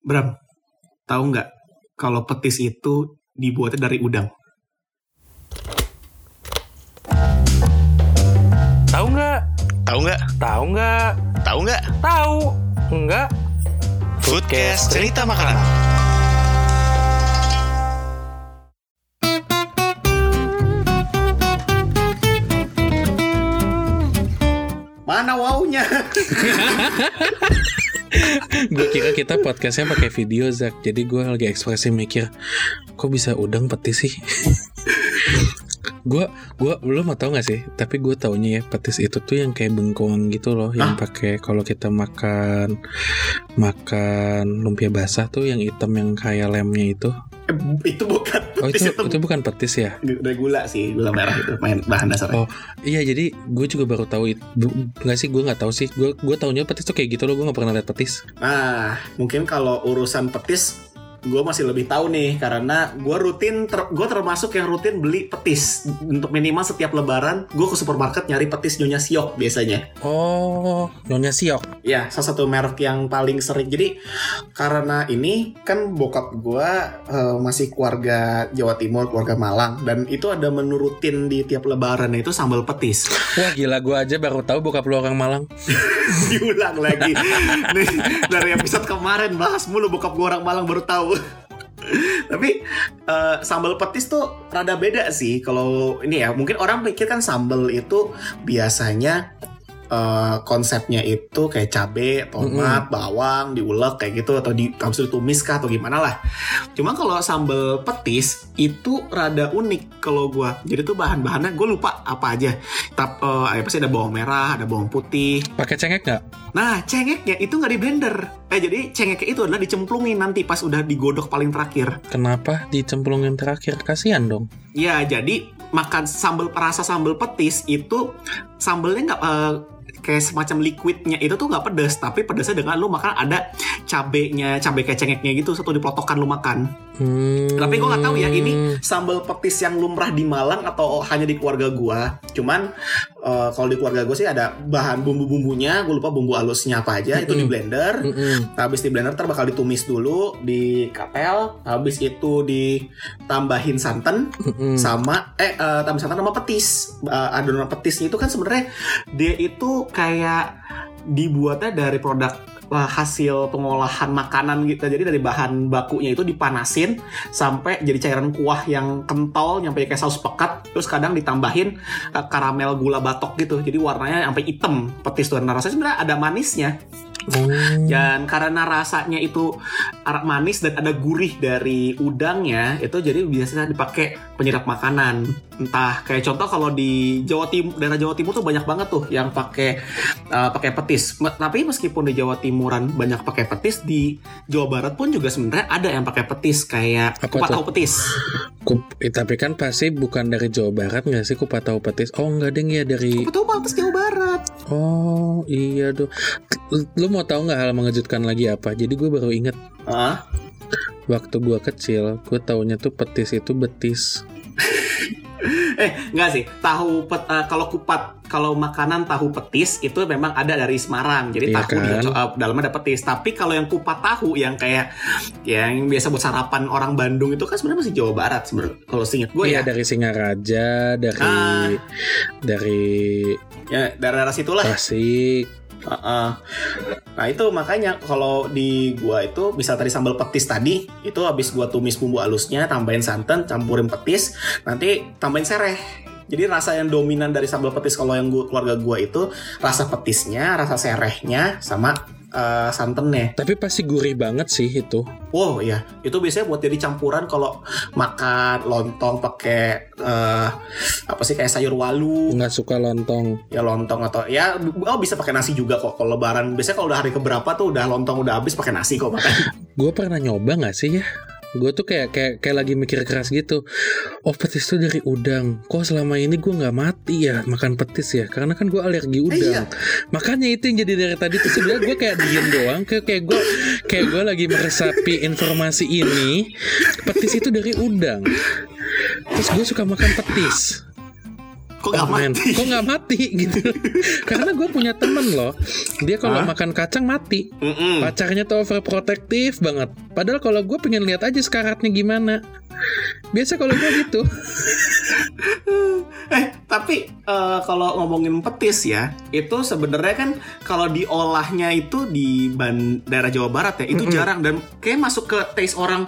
Bram, tahu nggak kalau petis itu dibuatnya dari udang? Tahu nggak? Tahu nggak? Tahu nggak? Tahu nggak? Tahu nggak? Foodcast cerita makanan. Mana wownya? gue kira kita podcastnya pakai video Zak. Jadi gue lagi ekspresi mikir kok bisa udang petis sih? Gue gue lo mau tau gak sih? Tapi gue taunya ya petis itu tuh yang kayak bengkoang gitu loh yang pakai kalau kita makan makan lumpia basah tuh yang hitam yang kayak lemnya itu itu bukan oh petis itu itu. bukan petis ya? Dari gula sih, gula merah itu main bahan dasarnya. Oh iya jadi gue juga baru tahu itu nggak sih gue nggak tahu sih. Gue gue taunya petis tuh kayak gitu loh gue nggak pernah lihat petis. Nah, mungkin kalau urusan petis, gue masih lebih tahu nih karena gue rutin, ter- gue termasuk yang rutin beli petis untuk minimal setiap lebaran. Gue ke supermarket nyari petis nyonya siok biasanya. oh nyonya siok Ya, salah satu merek yang paling sering. Jadi karena ini kan bokap gua eh, masih keluarga Jawa Timur, keluarga Malang dan itu ada menu rutin di tiap lebaran itu sambal petis. wah gila gue aja baru tahu bokap lu orang Malang Diulang lagi. Nih, dari episode kemarin bahas mulu bokap gua orang Malang baru tahu. Tapi eh, sambal petis tuh rada beda sih. Kalau ini ya mungkin orang pikir kan sambal itu biasanya eh, konsepnya itu kayak cabe, tomat, bawang, diulek kayak gitu atau di habis itu ditumis kah atau gimana lah. Cuma kalau sambal petis itu rada unik kalau gua. Jadi tuh bahan-bahannya gue lupa apa aja. Tapi apa sih ada bawang merah, ada bawang putih, pakai cengek nggak Nah, cengeknya itu nggak di blender. Eh, jadi cengeknya itu adalah dicemplungin nanti pas udah digodok paling terakhir. Kenapa dicemplungin terakhir? Kasihan dong. Ya, jadi makan sambal rasa sambal petis itu sambelnya nggak eh, kayak semacam liquidnya itu tuh nggak pedas, tapi pedasnya dengan lu makan ada cabenya, cabe kayak cengeknya gitu satu dipotokan lu makan. Hmm. Tapi gue nggak tahu ya ini sambal petis yang lumrah di Malang atau hanya di keluarga gua. Cuman eh, kalau di keluarga gue sih ada bahan bumbu-bumbunya, gue lupa bumbu halusnya apa aja, itu di blender. Mm-mm. Nah, habis di blender ntar bakal ditumis dulu di kapel, habis itu ditambahin santan Mm-mm. sama eh eh, tambahin santan sama petis. Eh, adonan petisnya itu kan sebenarnya dia itu kayak dibuatnya dari produk hasil pengolahan makanan gitu. Jadi dari bahan bakunya itu dipanasin sampai jadi cairan kuah yang kental nyampe kayak saus pekat terus kadang ditambahin eh, karamel gula batok gitu. Jadi warnanya sampai hitam petis tuh. Nah, rasanya sebenarnya ada manisnya. Oh. Dan karena rasanya itu arak manis dan ada gurih dari udangnya, itu jadi biasanya dipakai penyedap makanan. Entah kayak contoh kalau di Jawa Timur, daerah Jawa Timur tuh banyak banget tuh yang pakai uh, pakai petis. Me- tapi meskipun di Jawa Timuran banyak pakai petis, di Jawa Barat pun juga sebenarnya ada yang pakai petis kayak Apa kupat tuh? tahu petis. Kup- eh, tapi kan pasti bukan dari Jawa Barat nggak sih kupat tahu petis? Oh nggak deng ya dari. Kupat tahu petis Jawa Barat. Oh iya dong. Lu mau tahu nggak hal mengejutkan lagi apa? Jadi gue baru inget Ah, waktu gue kecil, gue taunya tuh petis itu betis. eh enggak sih tahu pet, eh, kalau kupat kalau makanan tahu petis itu memang ada dari Semarang jadi Iya tahu kan? dia eh, dalamnya ada petis tapi kalau yang kupat tahu yang kayak yang biasa buat sarapan orang Bandung itu kan sebenarnya masih Jawa Barat sebenarnya kalau seingat gue Iya ya dari Singaraja, dari Ah. dari ya daerah situlah Tasik. Heeh. Nah itu makanya kalau di gua itu bisa tadi sambal petis tadi itu habis gua tumis bumbu halusnya tambahin santan campurin petis nanti tambahin sereh. Jadi rasa yang dominan dari sambal petis kalau yang gua, keluarga gua itu rasa petisnya, rasa serehnya sama eh, santannya. Tapi pasti gurih banget sih itu. Wow ya, itu biasanya buat jadi campuran kalau makan lontong pakai eh, apa sih kayak sayur walu, Nggak suka lontong. ya lontong atau ya oh bisa pakai nasi juga kok kalau lebaran biasanya kalau udah hari keberapa tuh udah lontong udah habis pakai nasi kok makan Gue pernah nyoba nggak sih ya? Gue tuh kayak kayak kayak lagi mikir keras gitu. Oh petis tuh dari udang. Kok selama ini gue nggak mati ya makan petis ya? Karena kan gue alergi udang. Makanya itu yang jadi dari tadi tuh sebenarnya gue kayak diem doang. Kayak kayak gue kayak gue lagi meresapi informasi ini. Petis itu dari udang. Terus gue suka makan petis. Kok nggak "Oh, mati?" Kok nggak mati gitu? Karena gue punya temen loh, dia kalau makan kacang mati. Mm-mm. Pacarnya tuh overprotective banget. Padahal kalau gue pengen lihat aja sekaratnya gimana. Biasa kalau gue gitu. Eh, tapi eh, kalau ngomongin petis ya, itu sebenarnya kan kalau diolahnya itu di ban- daerah Jawa Barat ya, itu jarang dan kayak masuk ke taste orang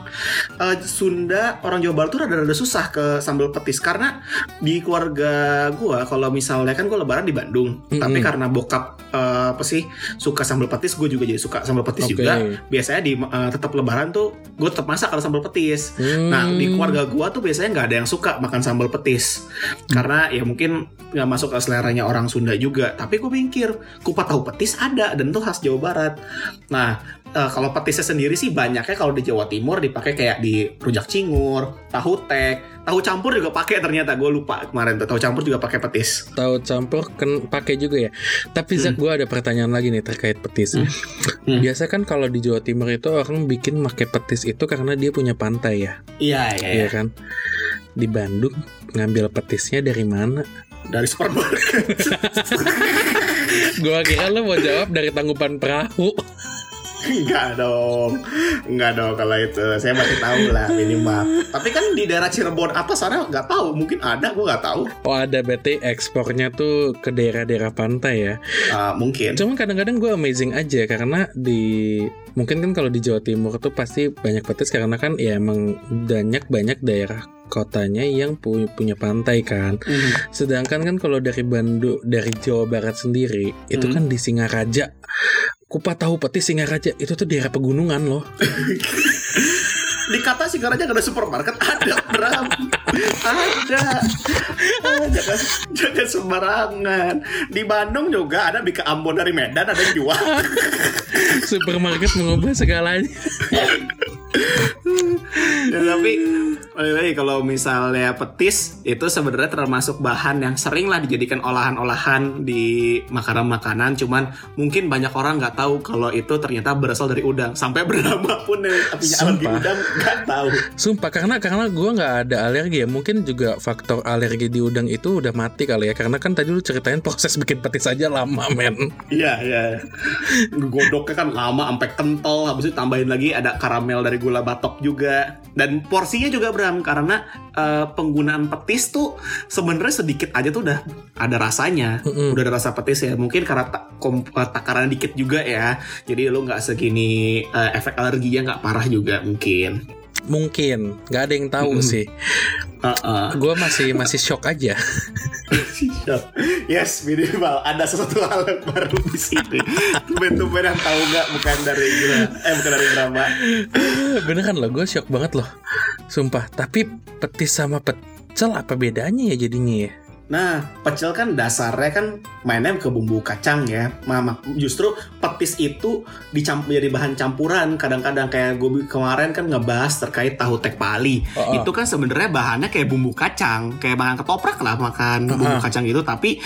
eh, Sunda, orang Jawa Barat tuh rada-rada susah ke sambal petis karena di keluarga gua kalau misalnya kan gua lebaran di Bandung, Mm-mm. tapi karena bokap eh, apa sih suka sambal petis, gue juga jadi suka sambal petis Oke. juga. Biasanya di eh, tetap lebaran tuh gue tetap masak kalau sambal petis. Nah di Hmm. keluarga gua tuh biasanya nggak ada yang suka makan sambal petis karena ya mungkin nggak masuk ke seleranya orang Sunda juga. Tapi gue pikir kupat tahu petis ada dan itu khas Jawa Barat. Nah eh, kalau petisnya sendiri sih banyaknya kalau di Jawa Timur dipakai kayak di rujak cingur, tahu tek, tahu campur juga pakai ternyata gue lupa kemarin tuh tahu campur juga pakai petis. tahu campur kan pakai juga ya. Tapi Zak gue ada pertanyaan lagi nih terkait petis. Hmm. Hmm. Biasa kan kalau di Jawa Timur itu orang bikin pakai petis itu karena dia punya pantai ya, Iya iya. iya kan? Di Bandung ngambil petisnya dari mana? Dari supermarket. Gua kira lo mau jawab dari tanggupan perahu. Enggak dong, enggak dong kalau itu saya masih tahu lah minimal. Tapi kan di daerah Cirebon atas sana nggak tahu, mungkin ada, gue nggak tahu. Oh ada berarti ekspornya tuh ke daerah-daerah pantai ya. Ah, mungkin. Cuman kadang-kadang gue amazing aja karena di mungkin kan kalau di Jawa Timur tuh pasti banyak petis karena kan ya emang banyak banyak daerah kotanya yang pu- punya pantai kan. Mhm. Sedangkan kan kalau dari Bandung dari Jawa Barat sendiri itu Hmm. kan di Singaraja. Kupat tahu petis Singaraja itu tuh daerah pegunungan loh. Di kata Singaraja nggak ada supermarket, ada Bram, ada. Ah, jangan, jangan sembarangan. Di Bandung juga ada Bika Ambon dari Medan ada yang jual. Supermarket mengubah segalanya. Ya, tapi balik lagi kalau misalnya petis itu sebenarnya termasuk bahan yang sering lah dijadikan olahan-olahan di makanan-makanan. Cuman mungkin banyak orang nggak tahu kalau itu ternyata berasal dari udang. Sampai bernama pun yang artinya alergi udang nggak tahu. Sumpah karena karena gue nggak ada alergi ya. Mungkin juga faktor alergi di udang itu udah mati kali ya. Karena kan tadi lu ceritain proses bikin petis aja lama men. iya iya. Godoknya kan lama sampai kental. Habis itu tambahin lagi ada karamel dari gula batok juga. Dan porsinya juga Bram karena eh, penggunaan petis tuh sebenarnya sedikit aja tuh udah ada rasanya. Mm-mm. udah ada rasa petis ya. Mungkin karena ta- kom- eh, takaran dikit juga ya. Jadi lu nggak segini eh, efek alerginya nggak parah juga mungkin Mungkin nggak ada yang tahu Mm-mm. sih. Heeh. Gue masih masih shock aja. yes minimal ada sesuatu hal yang baru di sini tumben-tumben yang tahu nggak bukan dari gua eh bukan dari drama Beneran loh gue shock banget loh. Sumpah. Tapi petis sama pecel apa bedanya ya jadinya ya? Nah, pecel kan dasarnya kan mainnya ke bumbu kacang ya. Mama, justru petis itu dicampur jadi bahan campuran. Kadang-kadang kayak gue kemarin kan ngebahas terkait tahu tek pali. Oh, oh. Itu kan sebenarnya bahannya kayak bumbu kacang, kayak bahan ketoprak lah makan Uh-uh. bumbu kacang itu. Tapi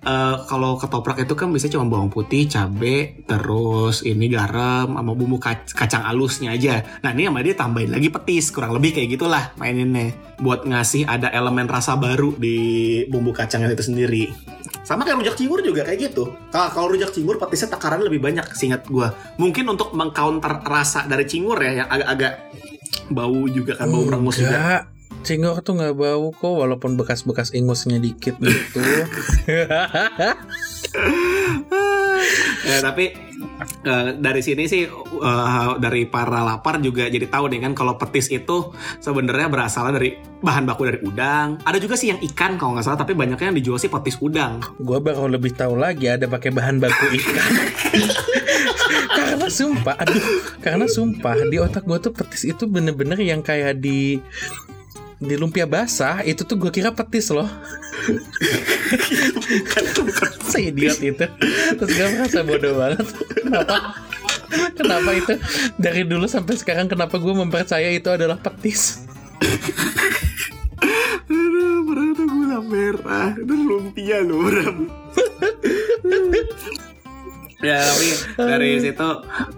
eh, kalau ketoprak itu kan biasanya cuma bawang putih, cabe, terus ini garam sama bumbu kac- kacang alusnya aja. Nah ini sama dia tambahin lagi petis, kurang lebih kayak gitulah maininnya. Buat ngasih ada elemen rasa baru di bumbu kacangnya itu sendiri. Sama kayak rujak cingur juga kayak gitu. Kalau kalau rujak cingur petisnya takaran lebih banyak, seingat gua. Mungkin untuk mengcounter rasa dari cingur ya yang agak-agak bau juga kan bau merengus juga. Cingur tuh nggak bau kok walaupun bekas-bekas ingusnya dikit gitu. ya tapi eh, dari sini sih eh, dari para lapar juga jadi tahu nih kan kalau petis itu sebenarnya berasal dari bahan baku dari udang. Ada juga sih yang ikan kalau nggak salah tapi banyaknya yang dijual sih petis udang. Gua baru lebih tahu lagi ada pakai bahan baku ikan. karena sumpah, aduh, karena sumpah di otak gua tuh petis itu bener-bener yang kayak di di lumpia basah itu tuh gue kira petis loh. Bukan seidiot itu. Terus gue merasa bodoh banget. Kenapa? Kenapa itu? Dari dulu sampai sekarang kenapa gue mempercaya itu adalah petis? Aduh, itu gula merah. Itu lumpia loh. Ya tapi dari situ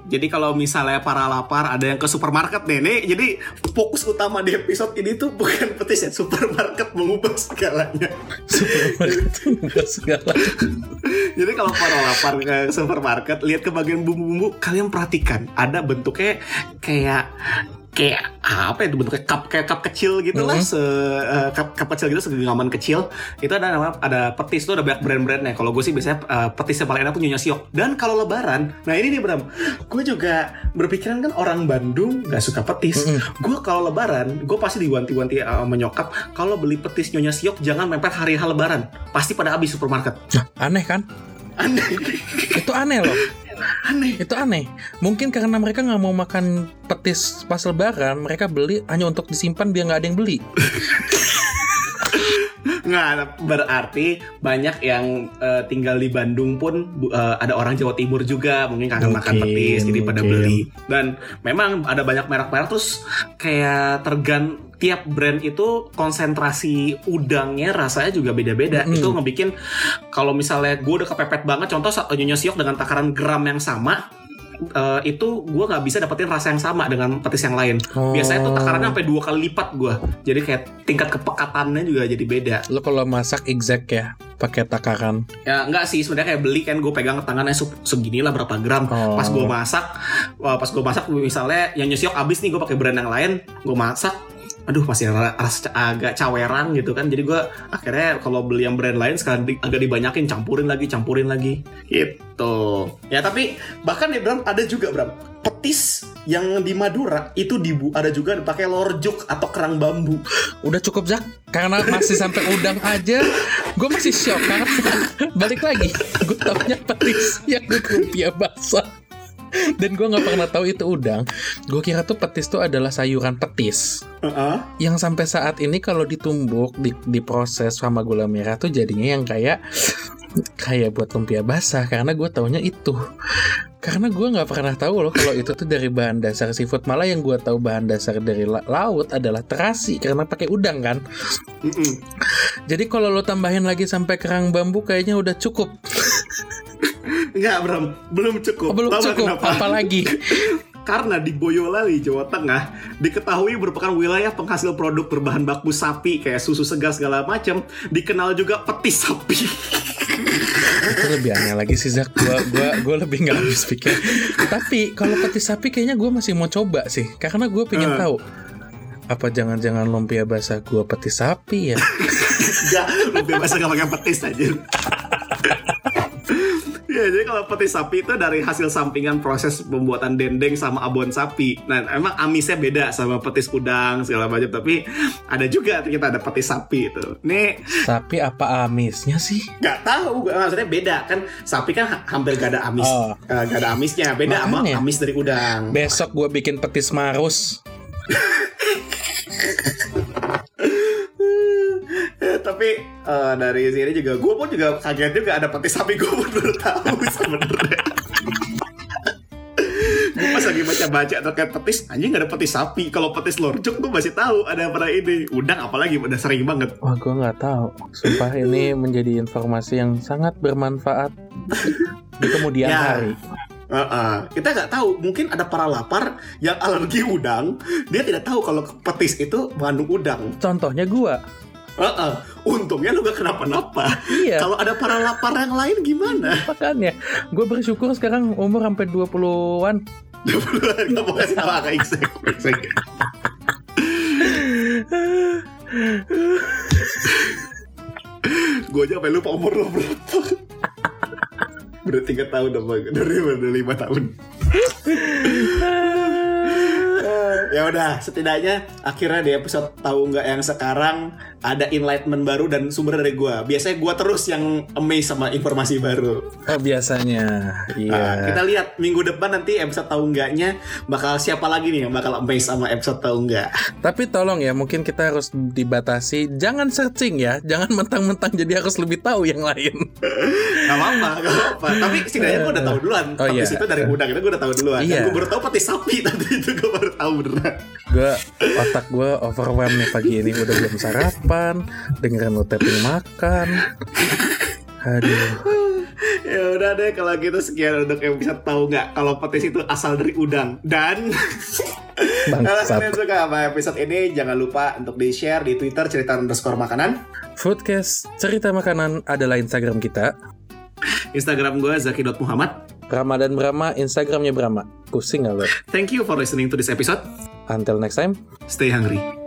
jadi kalau misalnya para lapar ada yang ke supermarket nih nih jadi fokus utama di episode ini tuh bukan petis ya supermarket mengubah segalanya. Supermarket mengubah segala. Jadi kalau para lapar ke supermarket lihat ke bagian bumbu-bumbu kalian perhatikan ada bentuknya kayak kayak apa itu bentuknya cup kayak cup kecil gitu lah se eh, cup, cup kecil gitu segenggaman kecil. Itu ada nama ada petis tuh ada banyak brand-brandnya. Kalau gue sih biasanya eh, petis yang paling enak tuh Nyonya Siok. Dan kalau lebaran nah ini nih Bram. Gue juga berpikiran kan orang Bandung gak suka petis. Gue kalau lebaran gue pasti diwanti-wanti eh, menyokap kalau beli petis Nyonya Siok jangan mepet hari H lebaran. Pasti pada habis supermarket. Nah, aneh kan? aneh. Itu aneh loh. aneh Itu aneh. Mungkin karena mereka nggak mau makan petis pas lebaran, mereka beli hanya untuk disimpan biar nggak ada yang beli. Nggak, berarti banyak yang eh, tinggal di Bandung pun eh, ada orang Jawa Timur juga mungkin kangen makan petis jadi pada mungkin. beli. Dan memang ada banyak merek-merek terus kayak tergan tiap brand itu konsentrasi udangnya rasanya juga beda-beda. Mm-mm. Itu ngebikin kalau misalnya gue udah kepepet banget contoh Nyonya Siok dengan takaran gram yang sama eh, itu gue nggak bisa dapetin rasa yang sama dengan petis yang lain. Oh. Biasanya tuh takarannya sampai dua kali lipat gue. Jadi kayak tingkat kepekatannya juga jadi beda. Lo kalau masak exact ya, pakai takaran. Ya enggak sih sebenarnya kayak beli kan gue pegang tangannya se- segini lah berapa gram. Oh. Pas gue masak, wah, pas gue masak misalnya yang nyesiok abis nih gue pakai brand yang lain, gue masak aduh masih ra- rasa ca- agak caweran gitu kan. Jadi gue akhirnya kalau beli yang brand lain sekarang di- agak dibanyakin campurin lagi campurin lagi. Gitu. Ya tapi bahkan ya Bram ada juga Bram. Petis yang di Madura itu dibu ada juga pakai lorjuk atau kerang bambu. Udah cukup Zak? Karena masih sampai udang aja Gue masih shock. Karena balik lagi Gue taunya petis Yang lumpia basah Dan gue gak pernah tahu itu udang. Gue kira tuh petis tuh adalah sayuran petis. Heeh. Yang sampai saat ini kalau ditumbuk di, Diproses sama gula merah tuh jadinya yang kayak Kayak buat lumpia basah. Karena gue taunya itu. Karena gue nggak pernah tahu loh kalau itu tuh dari bahan dasar seafood. Malah yang gue tahu bahan dasar dari la- laut adalah terasi. Karena pakai udang kan? Mm-mm. jadi kalau lo tambahin lagi sampai kerang bambu kayaknya udah cukup. Enggak Bram belum cukup Oh, belum nggak cukup. kenapa? Apa lagi? Karena di Boyolali, Jawa Tengah, diketahui merupakan wilayah penghasil produk berbahan baku sapi kayak susu segar segala macam, dikenal juga petis sapi. Itu lebih aneh lagi sih Zak. Gua gua gua lebih nggak habis pikir. Tapi kalau petis sapi kayaknya gue masih mau coba sih. Karena gue pengen Eh. tahu. Apa jangan-jangan lumpia basah gue petis sapi ya? Enggak, lebih bahasa gak pakai petis aja. Ya, jadi kalau petis sapi itu dari hasil sampingan proses pembuatan dendeng sama abon sapi. Nah, emang amisnya beda sama petis udang segala macam, tapi ada juga kita ada petis sapi itu. Nih, Sapi apa amisnya sih? nggak tahu maksudnya beda kan sapi kan ha- hampir gak ada amis Oh. Eh, gak ada amisnya beda sama Makanya. amis dari udang Besok gue bikin petis marus. Tapi eh, dari sini juga gue pun juga kaget juga ada petis sapi gue pun baru tahu sebenarnya gue pas lagi baca-baca terkait petis anjing gak ada petis sapi kalau petis lorjuk gue masih tahu ada pada ini udang apalagi udah sering banget Wah gue nggak tahu. Sumpah ini menjadi informasi yang sangat bermanfaat di kemudian Ya. hari. Heeh. kita nggak tahu mungkin ada para lapar yang alergi udang dia tidak tahu kalau petis itu mengandung udang Contohnya gue. Heeh. untungnya lu gak kenapa-napa. Iya. kalau ada para lapar yang lain gimana? Makanya. Gue bersyukur sekarang umur sampai 20-an Gak mau kasih tau agak Iksek Iksek. Gue aja sampai lupa umur lo berapa. Udah 3 tahun apa Dari udah 5 tahun ya udah setidaknya akhirnya di episode tahu nggak yang sekarang ada enlightenment baru dan sumber dari gue biasanya gue terus yang amazed sama informasi baru Oh biasanya Iya Nah, kita lihat minggu depan nanti episode tahu enggaknya bakal siapa lagi nih yang bakal amazed sama episode tahu enggak. Tapi tolong ya mungkin kita harus dibatasi Jangan searching ya Jangan mentang-mentang jadi harus lebih tahu yang lain Gak apa-apa, gak apa-apa. Tapi setidaknya gue udah tahu duluan. Oh, Tapi iya. itu dari udang itu gue udah tahu duluan. Iya. Gue baru tahu pati sapi tadi itu gue baru tahu beneran. Gue Otak gue overwhelmed nih pagi ini. Udah belum sarapan. Dengerin lo tapping makan. Aduh. Ya udah deh kalau gitu sekian untuk episode tahu nggak kalau petis itu asal dari udang. Dan kalau kalian suka sama episode ini jangan lupa untuk di share di Twitter cerita underscore makanan. Foodcast cerita makanan adalah Instagram kita. Instagram gue zaki.muhammad Ramadan Brahma, Instagramnya Brahma. Pusing gak lo? Thank you for listening to this episode Until next time. Stay hungry